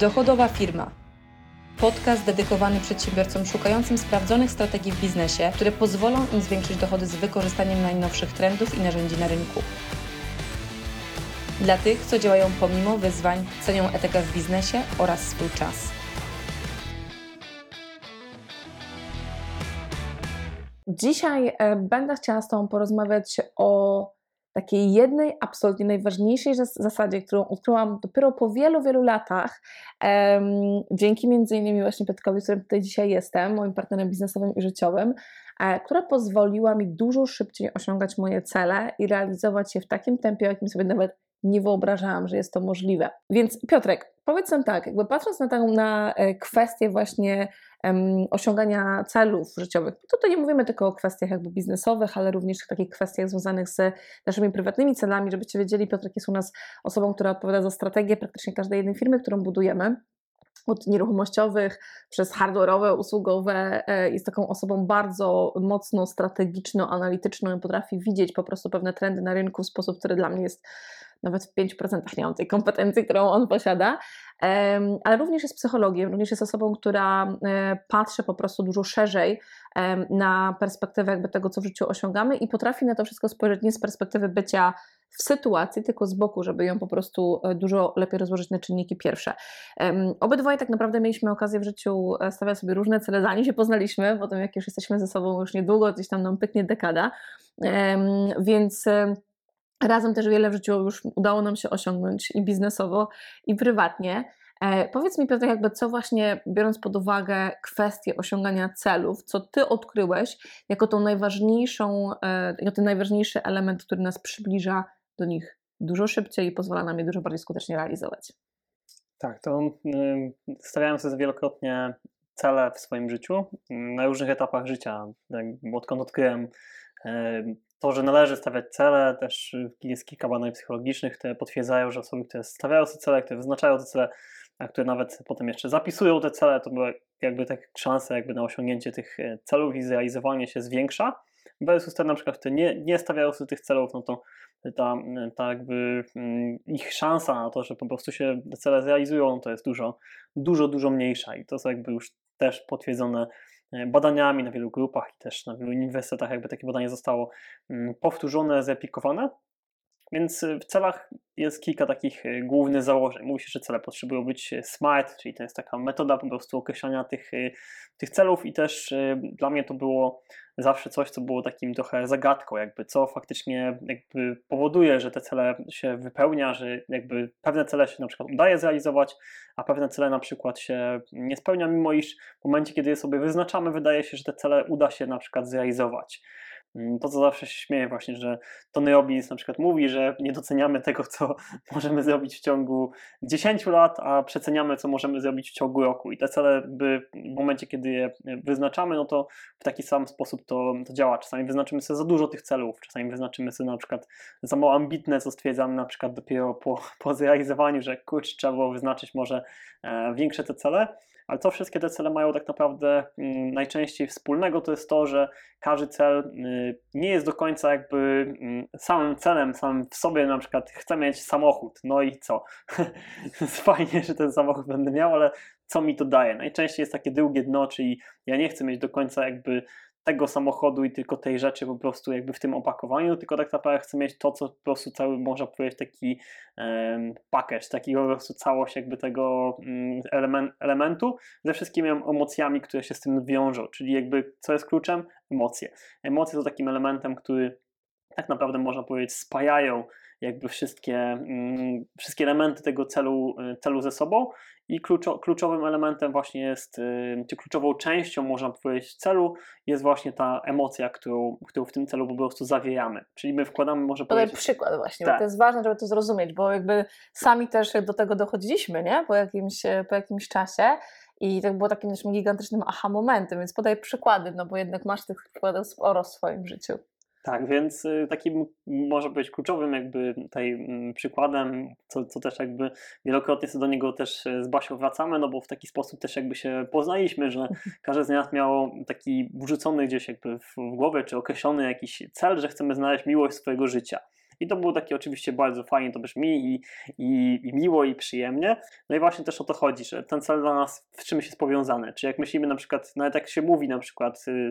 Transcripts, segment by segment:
Dochodowa firma. Podcast dedykowany przedsiębiorcom szukającym sprawdzonych strategii w biznesie, które pozwolą im zwiększyć dochody z wykorzystaniem najnowszych trendów i narzędzi na rynku. Dla tych, co działają pomimo wyzwań, cenią etykę w biznesie oraz swój czas. Dzisiaj e, będę chciała z Tobą porozmawiać o takiej jednej absolutnie najważniejszej zasadzie, którą odkryłam dopiero po wielu, wielu latach, dzięki między innymi właśnie Piotrkowi, z którym tutaj dzisiaj jestem, moim partnerem biznesowym i życiowym, e, która pozwoliła mi dużo szybciej osiągać moje cele i realizować je w takim tempie, jakim sobie nawet nie wyobrażałam, że jest to możliwe. Więc Piotrek, powiedz nam tak, jakby patrząc na taką na e, kwestię właśnie um, osiągania celów życiowych, tutaj nie mówimy tylko o kwestiach jakby biznesowych, ale również w takich kwestiach związanych z naszymi prywatnymi celami, żebyście wiedzieli, Piotrek jest u nas osobą, która odpowiada za strategię praktycznie każdej jednej firmy, którą budujemy od nieruchomościowych przez hardware'owe, usługowe. E, jest taką osobą bardzo mocno strategiczną, analityczną i potrafi widzieć po prostu pewne trendy na rynku w sposób, który dla mnie jest nawet w 5% nie mam tej kompetencji, którą on posiada, ale również jest psychologiem, również jest osobą, która e, patrzy po prostu dużo szerzej na perspektywę jakby tego, co w życiu osiągamy i potrafi na to wszystko spojrzeć nie z perspektywy bycia w sytuacji, tylko z boku, żeby ją po prostu e, dużo lepiej rozłożyć na czynniki pierwsze. Obydwoje tak naprawdę mieliśmy okazję w życiu e, stawiać sobie różne cele, zanim się poznaliśmy, potem jak już jesteśmy ze sobą już niedługo, gdzieś tam nam pyknie dekada, więc Razem też wiele w życiu już udało nam się osiągnąć i biznesowo, i prywatnie. E, powiedz mi, Piotr, jakby co właśnie, biorąc pod uwagę kwestię osiągania celów, co ty odkryłeś jako tą najważniejszą, e, jako ten najważniejszy element, który nas przybliża do nich dużo szybciej i pozwala nam je dużo bardziej skutecznie realizować? Tak, to y, stawiałem sobie wielokrotnie cele w swoim życiu na różnych etapach życia. Odkąd odkryłem to, że należy stawiać cele, też jest kilka badań psychologicznych, które potwierdzają, że osoby, które stawiają sobie cele, które wyznaczają te cele, a które nawet potem jeszcze zapisują te cele, to były jakby tak szanse jakby na osiągnięcie tych e, celów i zrealizowanie się zwiększa. Versus te na przykład, które nie, nie stawiają sobie tych celów, no to ta, ta jakby mm, ich szansa na to, że po prostu się cele zrealizują, to jest dużo, dużo, dużo mniejsza i to są jakby już też potwierdzone badaniami na wielu grupach i też na wielu uniwersytetach jakby takie badanie zostało mm, powtórzone, zreplikowane. Więc e, w celach jest kilka takich e, głównych założeń. Mówi się, że cele potrzebują być smart, czyli to jest taka metoda po prostu określania tych, tych celów i też dla mnie to było zawsze coś, co było takim trochę zagadką, jakby co faktycznie jakby powoduje, że te cele się wypełnia, że jakby pewne cele się na przykład udaje zrealizować, a pewne cele na przykład się nie spełnia, mimo iż w momencie, kiedy je sobie wyznaczamy, wydaje się, że te cele uda się na przykład zrealizować. Mm, to, co zawsze się śmieję właśnie, że Tony Robbins na przykład mówi, że nie doceniamy tego, co możemy zrobić w ciągu 10 lat, a przeceniamy, co możemy zrobić w ciągu roku. I te cele by w momencie, kiedy je wyznaczamy, no to w taki sam sposób to, to działa. Czasami wyznaczymy sobie za dużo tych celów, czasami wyznaczymy sobie na przykład za mało ambitne, co stwierdzamy na przykład dopiero po, po zrealizowaniu, że kurczę, trzeba było wyznaczyć może e, większe te cele. Ale co wszystkie te cele mają tak naprawdę mm, najczęściej wspólnego, to jest to, że każdy cel y, nie jest do końca jakby mm, samym celem, samym w sobie, na przykład chcę mieć samochód, no i co? Fajnie, że ten samochód będę miał, ale co mi to daje? Najczęściej jest takie drugie dno, czyli ja nie chcę mieć do końca jakby tego samochodu i tylko tej rzeczy po prostu jakby w tym opakowaniu, tylko tak naprawdę chcę mieć to, co po prostu cały, można powiedzieć, taki um, package, taki po prostu całość jakby tego um, element, elementu ze wszystkimi emocjami, które się z tym wiążą, czyli jakby co jest kluczem? Emocje. Emocje są takim elementem, który tak naprawdę można powiedzieć spajają jakby wszystkie, mm, wszystkie elementy tego celu, y, celu ze sobą i kluczo, kluczowym elementem właśnie jest, y, czy kluczową częścią można powiedzieć celu jest właśnie ta emocja, którą, którą w tym celu po prostu zawijamy. Czyli my wkładamy, może Podaj powiedzieć... przykład właśnie, tak. bo to jest ważne, żeby to zrozumieć, bo jakby sami też do tego dochodziliśmy, nie? Po jakimś, po jakimś czasie i to było takim naszym gigantycznym aha momentem, więc podaj przykłady, no bo jednak masz tych przykładów sporo w swoim życiu. Tak, więc y, takim może być kluczowym jakby tutaj mm, przykładem, co, co też jakby wielokrotnie do niego też y, z Basią wracamy, no bo w taki sposób też jakby się poznaliśmy, że każdy z nas miał taki wrzucony gdzieś jakby w, głowie, czy określony jakiś cel, że chcemy znaleźć miłość swojego życia. I to było takie oczywiście bardzo fajnie, to brzmi i, i, i miło i przyjemnie. No i właśnie też o to chodzi, że ten cel dla nas w czymś jest powiązany. Czy jak myślimy na przykład, nawet jak się mówi na przykład y,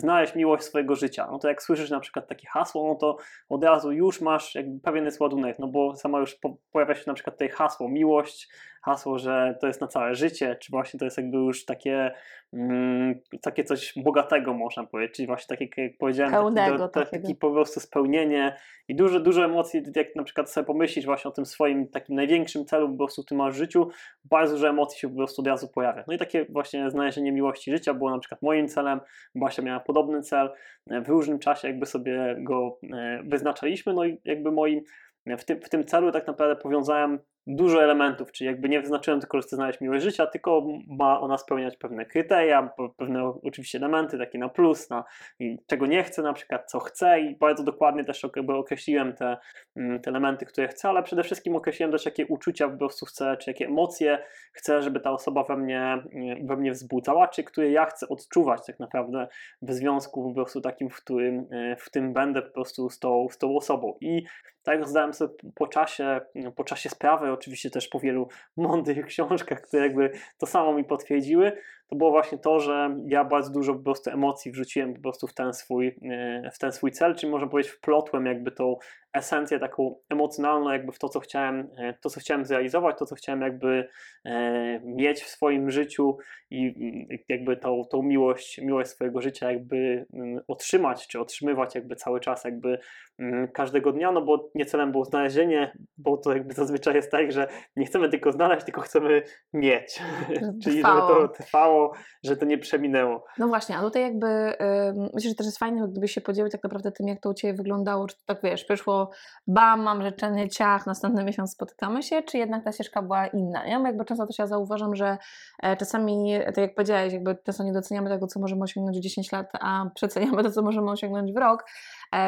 znaleźć miłość swojego życia, no to jak słyszysz na przykład takie hasło, no to od razu już masz jakby pewien jest ładunek, no bo sama już po, pojawia się na przykład tutaj hasło miłość, hasło, że to jest na całe życie, czy właśnie to jest jakby już takie, mm, takie coś bogatego można powiedzieć, czyli właśnie takie jak powiedziałem, Pełnego, taki, taki po prostu spełnienie i dużo, dużo emocji, jak na przykład sobie pomyślisz właśnie o tym swoim takim największym celu po prostu w tym masz życiu, bardzo dużo emocji się po prostu od razu pojawia. No i takie właśnie znalezienie miłości życia było na przykład moim celem, Basia miała podobny cel, w różnym czasie jakby sobie go e, wyznaczaliśmy, no i jakby moim w tym, w tym celu tak naprawdę powiązałem dużo elementów, czyli jakby nie wyznaczyłem tylko, że chcę znaleźć miłość życia, tylko ma ona spełniać pewne kryteria, pewne oczywiście elementy, takie na plus, na czego nie chcę na przykład, co chcę i bardzo dokładnie też jakby określiłem te, mm, te elementy, które chcę, ale przede wszystkim określiłem też jakie uczucia po prostu chcę, czy jakie emocje chcę, żeby ta osoba we mnie, we mnie wzbudzała, czy które ja chcę odczuwać tak naprawdę w związku po prostu takim, w którym, w tym będę po prostu z tą, z tą osobą. I tak zdałem sobie po czasie, po czasie sprawy, oczywiście też po wielu mądrych książkach, które jakby to samo mi potwierdziły, to było właśnie to, że ja bardzo dużo po prostu emocji wrzuciłem po prostu w ten swój, e, w ten swój cel, czyli można powiedzieć wplotłem jakby tą esencję taką emocjonalną jakby w to, co chciałem, e, to, co chciałem zrealizować, to, co chciałem jakby e, mieć w swoim życiu i jakby tą, tą miłość, miłość swojego życia jakby mm, otrzymać, czy otrzymywać jakby cały czas jakby mm, każdego dnia, no bo nie celem było znalezienie, bo to jakby zazwyczaj jest tak, że nie chcemy tylko znaleźć, tylko chcemy mieć, czyli żeby to trwało że to nie przeminęło. No właśnie, a tutaj jakby myślę, że też jest fajne, gdybyś się podzielił tak naprawdę tym, jak to u Ciebie wyglądało, czy to tak wiesz, przyszło bam, mam życzenie, ciach, następny miesiąc spotykamy się, czy jednak ta ścieżka była inna, nie? Bo jakby często też ja zauważam, że e, czasami, tak jak powiedziałeś, jakby często nie doceniamy tego, co możemy osiągnąć w 10 lat, a przeceniamy to, co możemy osiągnąć w rok,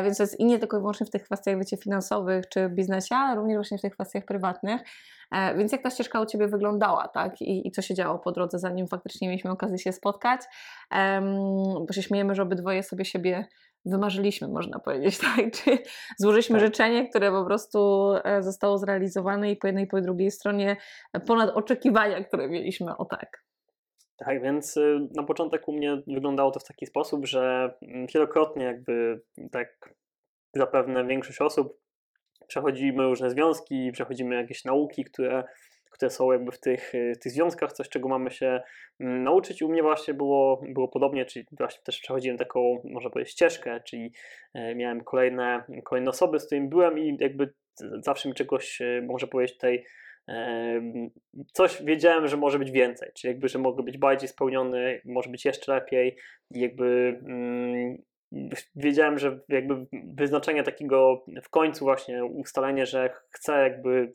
więc to jest i nie tylko i wyłącznie w tych kwestiach, wiecie, finansowych czy biznesie, ale również właśnie w tych kwestiach prywatnych. E, więc jak ta ścieżka u Ciebie wyglądała, tak? I, I, co się działo po drodze, zanim faktycznie mieliśmy okazję się spotkać? Bo się śmiejemy, że obydwoje sobie siebie wymarzyliśmy, można powiedzieć, tak? Czy złożyliśmy tak. życzenie, które po prostu e, zostało zrealizowane i po jednej i po drugiej stronie ponad oczekiwania, które mieliśmy, o tak. Tak, więc y, na początek u mnie wyglądało to w taki sposób, że mm, wielokrotnie jakby tak zapewne większość osób przechodzimy różne związki, przechodzimy jakieś nauki, które, które są jakby w tych, w tych związkach, coś czego mamy się mm, nauczyć. U mnie właśnie było, było podobnie, czyli właśnie też przechodziłem taką, można powiedzieć, ścieżkę, czyli e, miałem kolejne, kolejne osoby, z którymi byłem i jakby zawsze mi czegoś, e, może powiedzieć tutaj, coś wiedziałem, że może być więcej, czyli jakby, że mogę być bardziej spełniony, może być jeszcze lepiej. Jakby mm, wiedziałem, że jakby wyznaczenie takiego w końcu właśnie ustalenie, że chcę jakby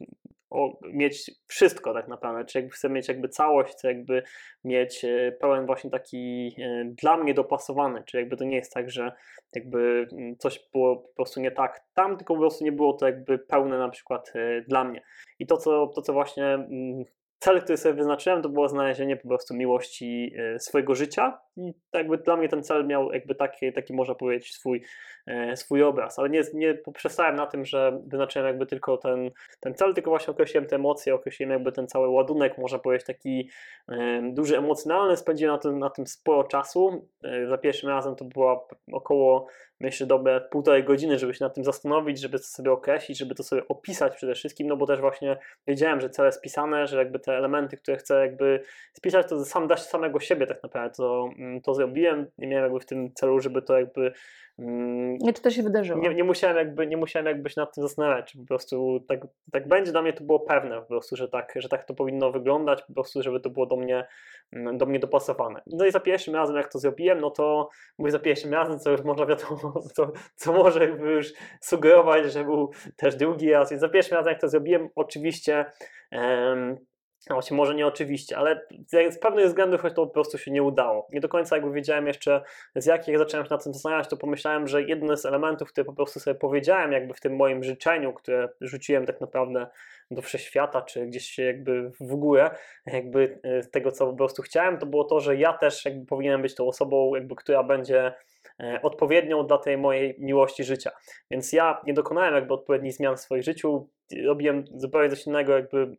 mieć wszystko tak naprawdę, czy jakby chcę mieć jakby całość, chcę jakby mieć e, pełen właśnie taki e, dla mnie dopasowany, czy jakby to nie jest tak, że jakby mm, coś było po prostu nie tak tam, tylko po prostu nie było to jakby pełne na przykład e, dla mnie. I to, co, to, co właśnie mm, cel, który sobie wyznaczyłem, to było znalezienie po prostu miłości e, swojego życia. I jakby dla mnie ten cel miał jakby taki, taki można powiedzieć swój, e, swój obraz, ale nie, nie poprzestałem na tym, że wyznaczyłem jakby tylko ten, ten cel, tylko właśnie określiłem te emocje, określiłem jakby ten cały ładunek, można powiedzieć taki e, duży emocjonalny, spędziłem na tym, na tym sporo czasu, za pierwszym razem to była około myślę, dobre półtorej godziny, żeby się nad tym zastanowić, żeby to sobie określić, żeby to sobie opisać przede wszystkim, no bo też właśnie wiedziałem, że cele spisane, że jakby te elementy, które chcę jakby spisać, to sam dać samego siebie tak naprawdę to, mm, to zrobiłem. Nie miałem jakby w tym celu, żeby to jakby nie, czy to się wydarzyło? Nie, nie, musiałem jakby, nie musiałem jakby się nad tym zastanawiać, czy po prostu tak, tak będzie. Dla mnie to było pewne po prostu, że tak, że tak to powinno wyglądać, po prostu, żeby to było do mnie, mm, do mnie dopasowane. No i za pierwszym razem, jak to zrobiłem, no to mówię za pierwszym razem, co już można wiadomo, co, co może jakby już sugerować, że był też drugi raz. I za pierwszym razem, jak to zrobiłem, oczywiście no właśnie, może nie oczywiście, ale z pewnych względów to po prostu się nie udało. Nie do końca jakby wiedziałem jeszcze z jakich zacząłem się nad tym zastanawiać, to pomyślałem, że jeden z elementów, które po prostu sobie powiedziałem jakby w tym moim życzeniu, które rzuciłem tak naprawdę do wszechświata, czy gdzieś jakby w górę jakby e, tego, co po prostu chciałem, to było to, że ja też jakby powinienem być tą osobą, jakby, która będzie e, odpowiednią dla tej mojej miłości życia. Więc ja nie dokonałem jakby odpowiednich zmian w swoim życiu, robiłem zupełnie coś innego, jakby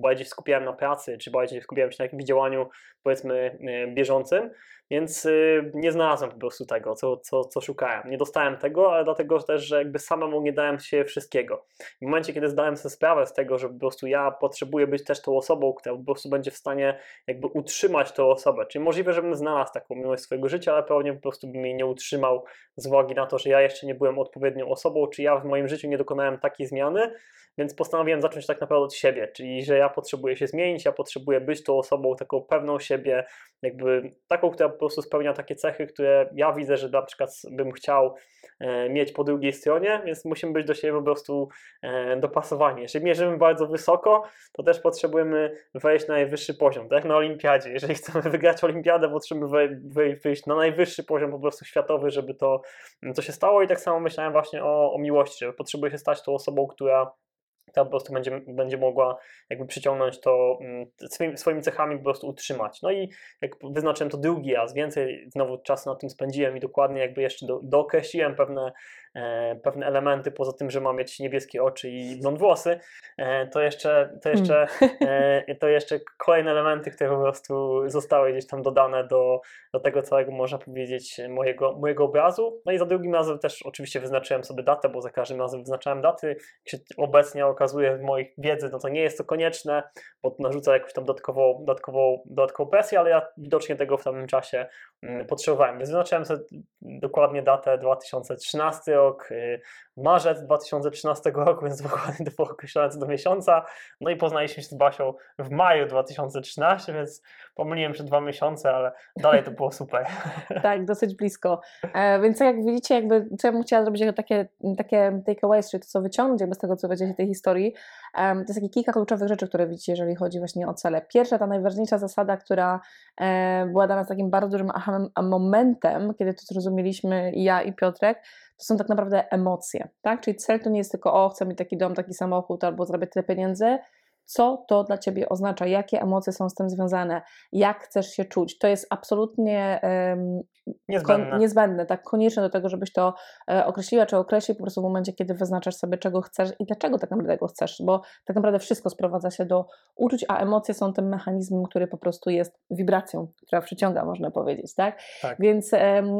bardziej skupiałem na pracy, czy bardziej skupiałem się na jakimś działaniu, powiedzmy, e, bieżącym, więc y, nie znalazłem po prostu tego, co, co, co szukałem. Nie dostałem tego, ale dlatego też, że jakby samemu nie dałem się wszystkiego. W momencie, kiedy zdałem sobie sprawę z tego, że po prostu ja potrzebuję być też tą osobą, która po prostu będzie w stanie jakby utrzymać tą osobę, czyli możliwe, żebym znalazł taką miłość swojego życia, ale pewnie po prostu bym jej nie utrzymał z uwagi na to, że ja jeszcze nie byłem odpowiednią osobą, czy ja w moim życiu nie dokonałem takiej zmiany, więc postanowiłem zacząć tak naprawdę od siebie, czyli że ja potrzebuję się zmienić, ja potrzebuję być tą osobą taką pewną siebie, jakby taką, która po prostu spełnia takie cechy, które ja widzę, że na przykład bym chciał e, mieć po drugiej stronie, więc musimy być do siebie po prostu e, dopasowani. Jeżeli mierzymy bardzo wysoko, to też potrzebujemy wejść na najwyższy poziom, tak jak na olimpiadzie. Jeżeli chcemy wygrać olimpiadę, potrzebujemy wyjść na najwyższy poziom po prostu światowy, żeby to, to się stało i tak samo myślałem właśnie o, o miłości, że potrzebuję się stać tą osobą, która ta po prostu będzie, będzie mogła jakby przyciągnąć to mm, swoimi, swoimi cechami po prostu utrzymać. No i jak wyznaczyłem to drugi raz, więcej znowu czasu na tym spędziłem i dokładnie jakby jeszcze do, dookreśliłem pewne pewne elementy, poza tym, że ma mieć niebieskie oczy i blond włosy, e, to jeszcze, to jeszcze, e, to jeszcze kolejne elementy, które po prostu zostały gdzieś tam dodane do, do tego całego, można powiedzieć, mojego, mojego obrazu. No i za drugim razem też oczywiście wyznaczyłem sobie datę, bo za każdym razem wyznaczałem daty. Jak się obecnie okazuje w moich wiedzy, no to nie jest to konieczne, bo narzuca jakąś tam dodatkową, dodatkową, dodatkową presję, ale ja widocznie tego w tamtym czasie potrzebowałem. Więc wyznaczyłem sobie dokładnie datę 2013 rok, y, marzec 2013 roku, więc dokładnie to określone co do miesiąca. No i poznaliśmy się z Basią w maju 2013, więc pomyliłem się dwa miesiące, ale dalej to było super. tak, dosyć blisko. E, więc jak widzicie, jakby co ja bym chciała zrobić takie, takie takeaways, czyli to co wyciągnąć jakby z tego, co będziecie tej historii, to jest takie kilka kluczowych rzeczy, które widzicie, jeżeli chodzi właśnie o cele. Pierwsza, ta najważniejsza zasada, która e, była dla nas takim bardzo dużym momentem, kiedy to zrozumieliśmy ja i Piotrek, to są tak naprawdę emocje, tak? Czyli cel to nie jest tylko, o, chcę mieć taki dom, taki samochód albo zrobić tyle pieniędzy, co to dla ciebie oznacza, jakie emocje są z tym związane, jak chcesz się czuć. To jest absolutnie niezbędne. Kon, niezbędne, tak konieczne do tego, żebyś to e, określiła, czy określił po prostu w momencie, kiedy wyznaczasz sobie, czego chcesz i dlaczego tak naprawdę tego chcesz, bo tak naprawdę wszystko sprowadza się do uczuć, a emocje są tym mechanizmem, który po prostu jest wibracją, która przyciąga, można powiedzieć, tak? tak. Więc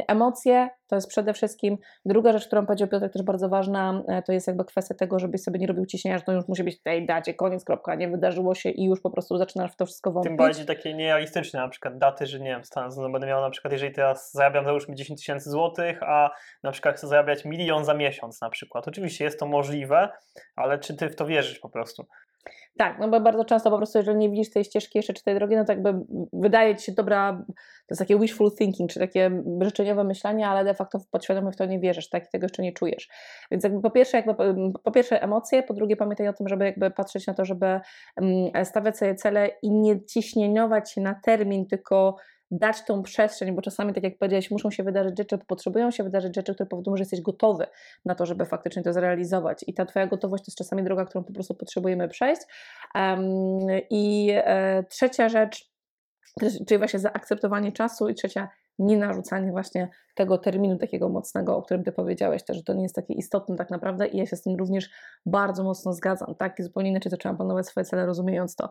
emocje to jest przede wszystkim. Druga rzecz, którą powiedział Piotr, też bardzo ważna, e, to jest jakby kwestia tego, żebyś sobie nie robił ciśnienia, że to już musi być tej dacie, koniec, kropka, nie wydarzyło się i już po prostu zaczynasz w to wszystko wątpić. Tym bardziej takie nierealistyczne na przykład daty, że nie wiem, stan, będę miał na przykład, jeżeli teraz zarabiam załóżmy 10 tysięcy złotych, a na przykład chcę zarabiać milion za miesiąc na przykład. Oczywiście jest to możliwe, ale czy ty w to wierzysz po prostu? Tak, no bo bardzo często po prostu, jeżeli nie widzisz tej ścieżki jeszcze czy tej drogi, no to jakby wydaje ci się dobra, to jest takie wishful thinking, czy takie życzeniowe myślenie, ale de facto podświadomie w to nie wierzysz, tak, i tego jeszcze nie czujesz. Więc jakby po pierwsze, jakby, po pierwsze emocje, po drugie pamiętaj o tym, żeby jakby patrzeć na to, żeby stawiać sobie cele i nie ciśnieniować się na termin, tylko dać tą przestrzeń, bo czasami, tak jak powiedziałeś, muszą się wydarzyć rzeczy, potrzebują się wydarzyć rzeczy, które powodują, że jesteś gotowy na to, żeby faktycznie to zrealizować. I ta Twoja gotowość to jest czasami droga, którą po prostu potrzebujemy przejść. Um, I e, trzecia rzecz, czyli właśnie zaakceptowanie czasu, i trzecia, nie narzucanie właśnie tego terminu takiego mocnego, o którym Ty powiedziałeś też, że to nie jest takie istotne tak naprawdę i ja się z tym również bardzo mocno zgadzam, tak? I zupełnie inaczej zaczęłam planować swoje cele, rozumiejąc to.